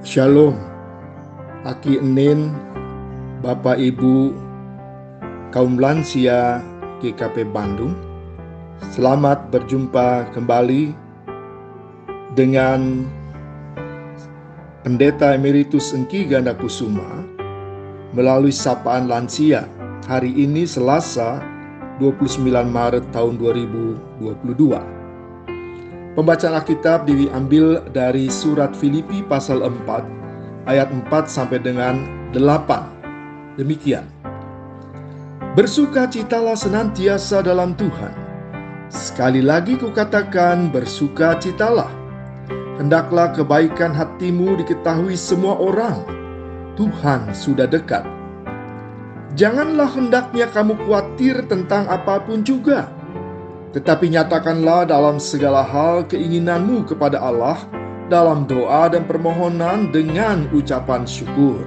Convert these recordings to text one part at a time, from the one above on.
Shalom, Aki Enin, Bapak Ibu, kaum lansia GKP Bandung. Selamat berjumpa kembali dengan Pendeta Emeritus Engki Ganda Kusuma melalui sapaan lansia hari ini Selasa 29 Maret tahun 2022. Pembacaan Alkitab diambil dari surat Filipi pasal 4 ayat 4 sampai dengan 8. Demikian. Bersukacitalah senantiasa dalam Tuhan. Sekali lagi kukatakan bersukacitalah. Hendaklah kebaikan hatimu diketahui semua orang. Tuhan sudah dekat. Janganlah hendaknya kamu khawatir tentang apa pun juga tetapi nyatakanlah dalam segala hal keinginanmu kepada Allah dalam doa dan permohonan dengan ucapan syukur.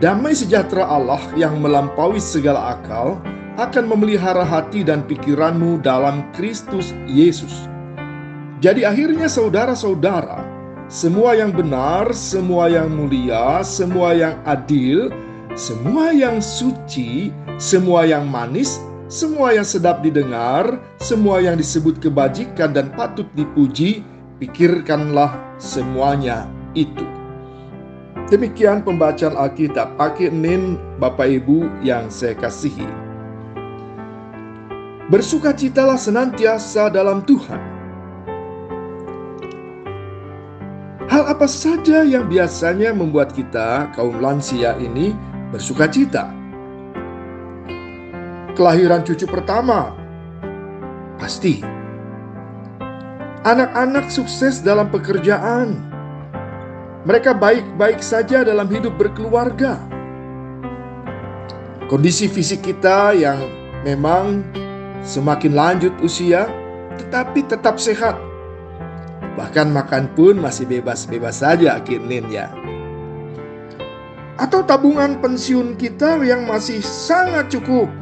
Damai sejahtera Allah yang melampaui segala akal akan memelihara hati dan pikiranmu dalam Kristus Yesus. Jadi akhirnya saudara-saudara, semua yang benar, semua yang mulia, semua yang adil, semua yang suci, semua yang manis, semua yang sedap didengar, semua yang disebut kebajikan dan patut dipuji, pikirkanlah semuanya itu. Demikian pembacaan Alkitab. Pakai Nin Bapak Ibu yang saya kasihi. Bersukacitalah senantiasa dalam Tuhan. Hal apa saja yang biasanya membuat kita, kaum lansia ini, bersukacita? Kelahiran cucu pertama? Pasti. Anak-anak sukses dalam pekerjaan. Mereka baik-baik saja dalam hidup berkeluarga. Kondisi fisik kita yang memang semakin lanjut usia, tetapi tetap sehat. Bahkan makan pun masih bebas-bebas saja kinin ya. Atau tabungan pensiun kita yang masih sangat cukup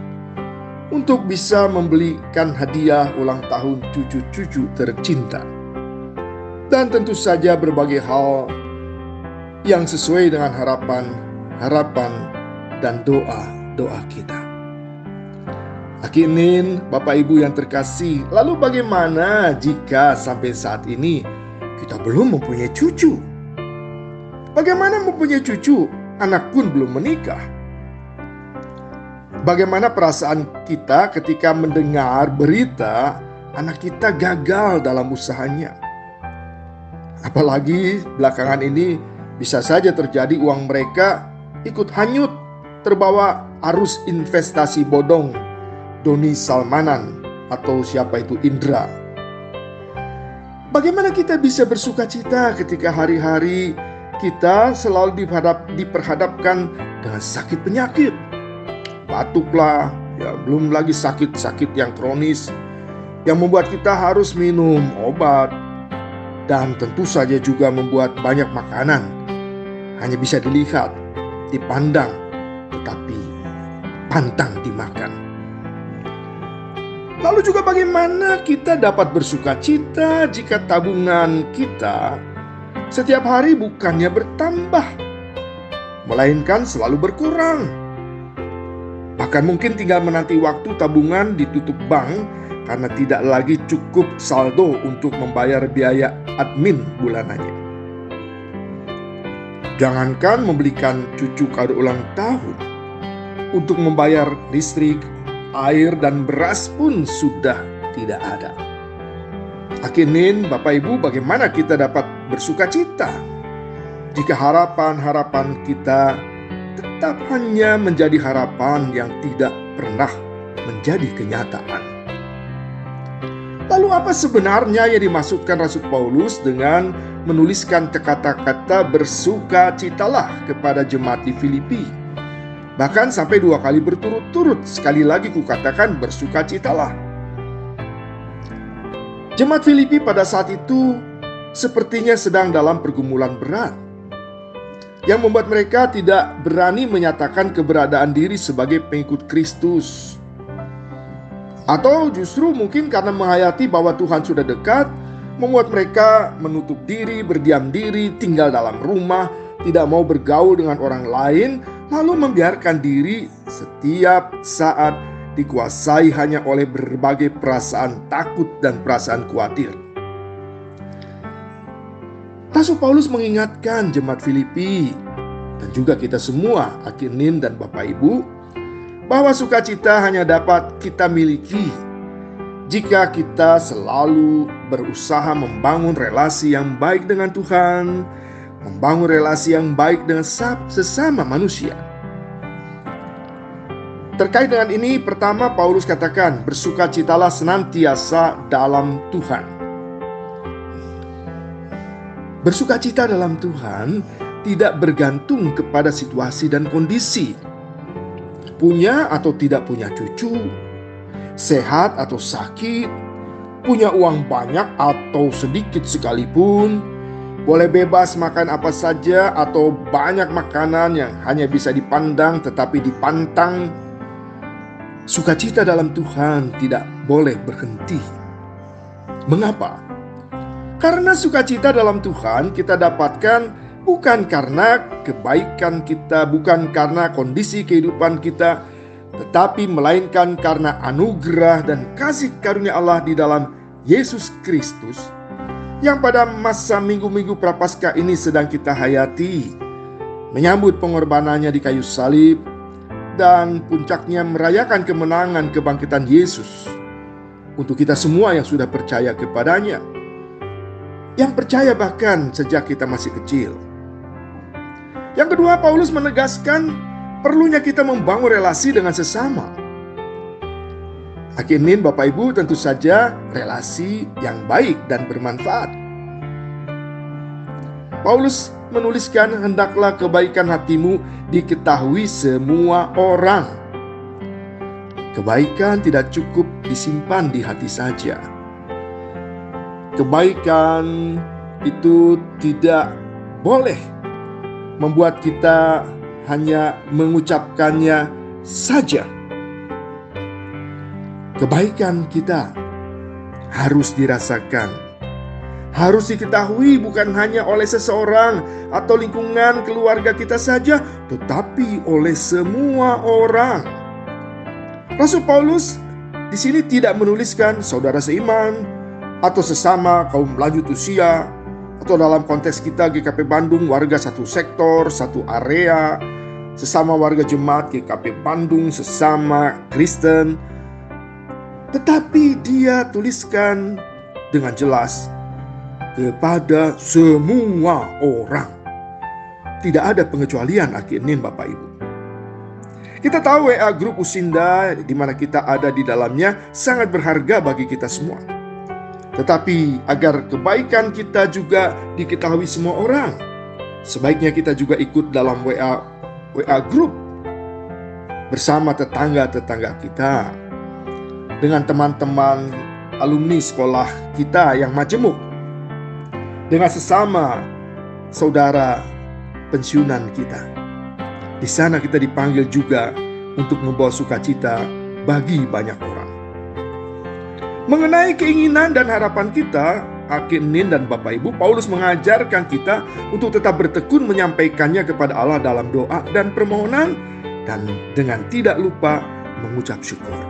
untuk bisa membelikan hadiah ulang tahun cucu-cucu tercinta. Dan tentu saja berbagai hal yang sesuai dengan harapan-harapan dan doa-doa kita. Akinin Bapak Ibu yang terkasih, lalu bagaimana jika sampai saat ini kita belum mempunyai cucu? Bagaimana mempunyai cucu, anak pun belum menikah? Bagaimana perasaan kita ketika mendengar berita anak kita gagal dalam usahanya? Apalagi belakangan ini bisa saja terjadi uang mereka ikut hanyut terbawa arus investasi bodong Doni Salmanan atau siapa itu Indra. Bagaimana kita bisa bersuka cita ketika hari-hari kita selalu diperhadapkan dengan sakit penyakit? Batuklah, ya belum lagi sakit-sakit yang kronis yang membuat kita harus minum obat dan tentu saja juga membuat banyak makanan hanya bisa dilihat, dipandang, tetapi pantang dimakan. Lalu juga bagaimana kita dapat bersuka cita jika tabungan kita setiap hari bukannya bertambah, melainkan selalu berkurang. Bahkan mungkin tinggal menanti waktu tabungan ditutup bank karena tidak lagi cukup saldo untuk membayar biaya admin bulanannya. Jangankan membelikan cucu kado ulang tahun, untuk membayar listrik, air, dan beras pun sudah tidak ada. Akinin Bapak Ibu bagaimana kita dapat bersuka cita jika harapan-harapan kita hanya menjadi harapan yang tidak pernah menjadi kenyataan. Lalu apa sebenarnya yang dimaksudkan Rasul Paulus dengan menuliskan kata-kata bersuka citalah kepada jemaat di Filipi? Bahkan sampai dua kali berturut-turut, sekali lagi kukatakan bersuka citalah. Jemaat Filipi pada saat itu sepertinya sedang dalam pergumulan berat yang membuat mereka tidak berani menyatakan keberadaan diri sebagai pengikut Kristus. Atau justru mungkin karena menghayati bahwa Tuhan sudah dekat, membuat mereka menutup diri, berdiam diri, tinggal dalam rumah, tidak mau bergaul dengan orang lain, lalu membiarkan diri setiap saat dikuasai hanya oleh berbagai perasaan takut dan perasaan khawatir. Rasul Paulus mengingatkan jemaat Filipi dan juga kita semua, Akinin dan Bapak Ibu, bahwa sukacita hanya dapat kita miliki jika kita selalu berusaha membangun relasi yang baik dengan Tuhan, membangun relasi yang baik dengan sesama manusia. Terkait dengan ini, pertama Paulus katakan, bersukacitalah senantiasa dalam Tuhan. Bersukacita dalam Tuhan tidak bergantung kepada situasi dan kondisi. Punya atau tidak punya cucu, sehat atau sakit, punya uang banyak atau sedikit sekalipun, boleh bebas makan apa saja atau banyak makanan yang hanya bisa dipandang tetapi dipantang. Sukacita dalam Tuhan tidak boleh berhenti. Mengapa? Karena sukacita dalam Tuhan kita dapatkan bukan karena kebaikan kita, bukan karena kondisi kehidupan kita, tetapi melainkan karena anugerah dan kasih karunia Allah di dalam Yesus Kristus yang pada masa minggu-minggu prapaskah ini sedang kita hayati, menyambut pengorbanannya di kayu salib, dan puncaknya merayakan kemenangan kebangkitan Yesus. Untuk kita semua yang sudah percaya kepadanya, yang percaya bahkan sejak kita masih kecil. Yang kedua, Paulus menegaskan perlunya kita membangun relasi dengan sesama. Akinin Bapak Ibu tentu saja relasi yang baik dan bermanfaat. Paulus menuliskan hendaklah kebaikan hatimu diketahui semua orang. Kebaikan tidak cukup disimpan di hati saja. Kebaikan itu tidak boleh membuat kita hanya mengucapkannya saja. Kebaikan kita harus dirasakan, harus diketahui bukan hanya oleh seseorang atau lingkungan keluarga kita saja, tetapi oleh semua orang. Rasul Paulus di sini tidak menuliskan saudara seiman atau sesama kaum lanjut usia atau dalam konteks kita GKP Bandung warga satu sektor, satu area, sesama warga jemaat GKP Bandung, sesama Kristen. Tetapi dia tuliskan dengan jelas kepada semua orang. Tidak ada pengecualian akhirnya Bapak Ibu. Kita tahu WA grup Usinda di mana kita ada di dalamnya sangat berharga bagi kita semua. Tetapi agar kebaikan kita juga diketahui semua orang, sebaiknya kita juga ikut dalam WA WA group bersama tetangga-tetangga kita dengan teman-teman alumni sekolah kita yang majemuk dengan sesama saudara pensiunan kita. Di sana kita dipanggil juga untuk membawa sukacita bagi banyak orang. Mengenai keinginan dan harapan kita, Hakim Nin dan Bapak Ibu, Paulus mengajarkan kita untuk tetap bertekun menyampaikannya kepada Allah dalam doa dan permohonan dan dengan tidak lupa mengucap syukur.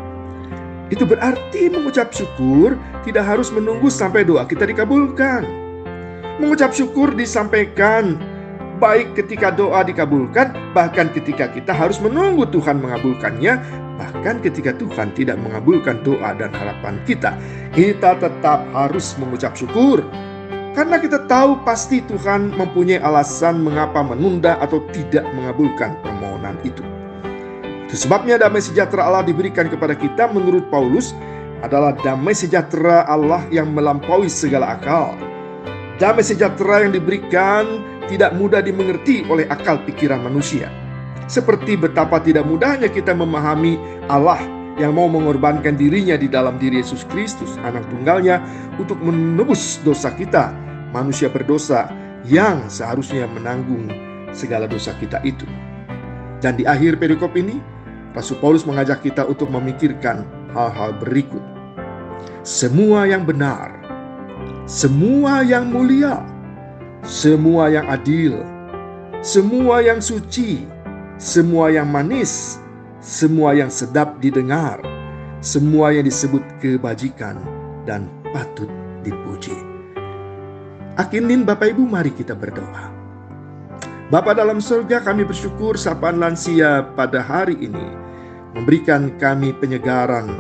Itu berarti mengucap syukur tidak harus menunggu sampai doa kita dikabulkan. Mengucap syukur disampaikan baik ketika doa dikabulkan, bahkan ketika kita harus menunggu Tuhan mengabulkannya, Bahkan ketika Tuhan tidak mengabulkan doa dan harapan kita, kita tetap harus mengucap syukur. Karena kita tahu pasti Tuhan mempunyai alasan mengapa menunda atau tidak mengabulkan permohonan itu. Sebabnya damai sejahtera Allah diberikan kepada kita menurut Paulus adalah damai sejahtera Allah yang melampaui segala akal. Damai sejahtera yang diberikan tidak mudah dimengerti oleh akal pikiran manusia seperti betapa tidak mudahnya kita memahami Allah yang mau mengorbankan dirinya di dalam diri Yesus Kristus, anak tunggalnya, untuk menebus dosa kita, manusia berdosa yang seharusnya menanggung segala dosa kita itu. Dan di akhir perikop ini, Rasul Paulus mengajak kita untuk memikirkan hal-hal berikut. Semua yang benar, semua yang mulia, semua yang adil, semua yang suci, semua yang manis, semua yang sedap didengar, semua yang disebut kebajikan dan patut dipuji. Akinin Bapak Ibu mari kita berdoa. Bapa dalam surga kami bersyukur sapaan lansia pada hari ini memberikan kami penyegaran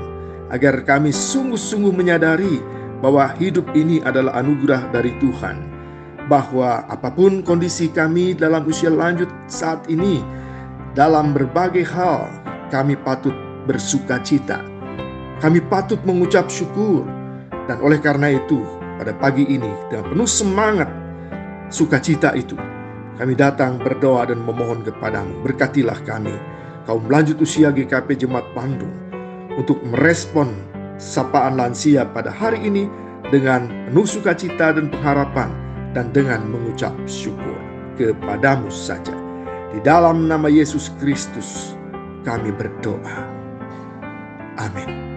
agar kami sungguh-sungguh menyadari bahwa hidup ini adalah anugerah dari Tuhan. Bahwa apa pun kondisi kami dalam usia lanjut saat ini, dalam berbagai hal kami patut bersuka cita. Kami patut mengucap syukur. Dan oleh karena itu, pada pagi ini dengan penuh semangat sukacita itu, kami datang berdoa dan memohon kepadamu. Berkatilah kami, kaum lanjut usia GKP Jemaat Bandung, untuk merespon sapaan lansia pada hari ini dengan penuh sukacita dan pengharapan dan dengan mengucap syukur kepadamu saja. Di dalam nama Yesus Kristus kami berdoa. Amin.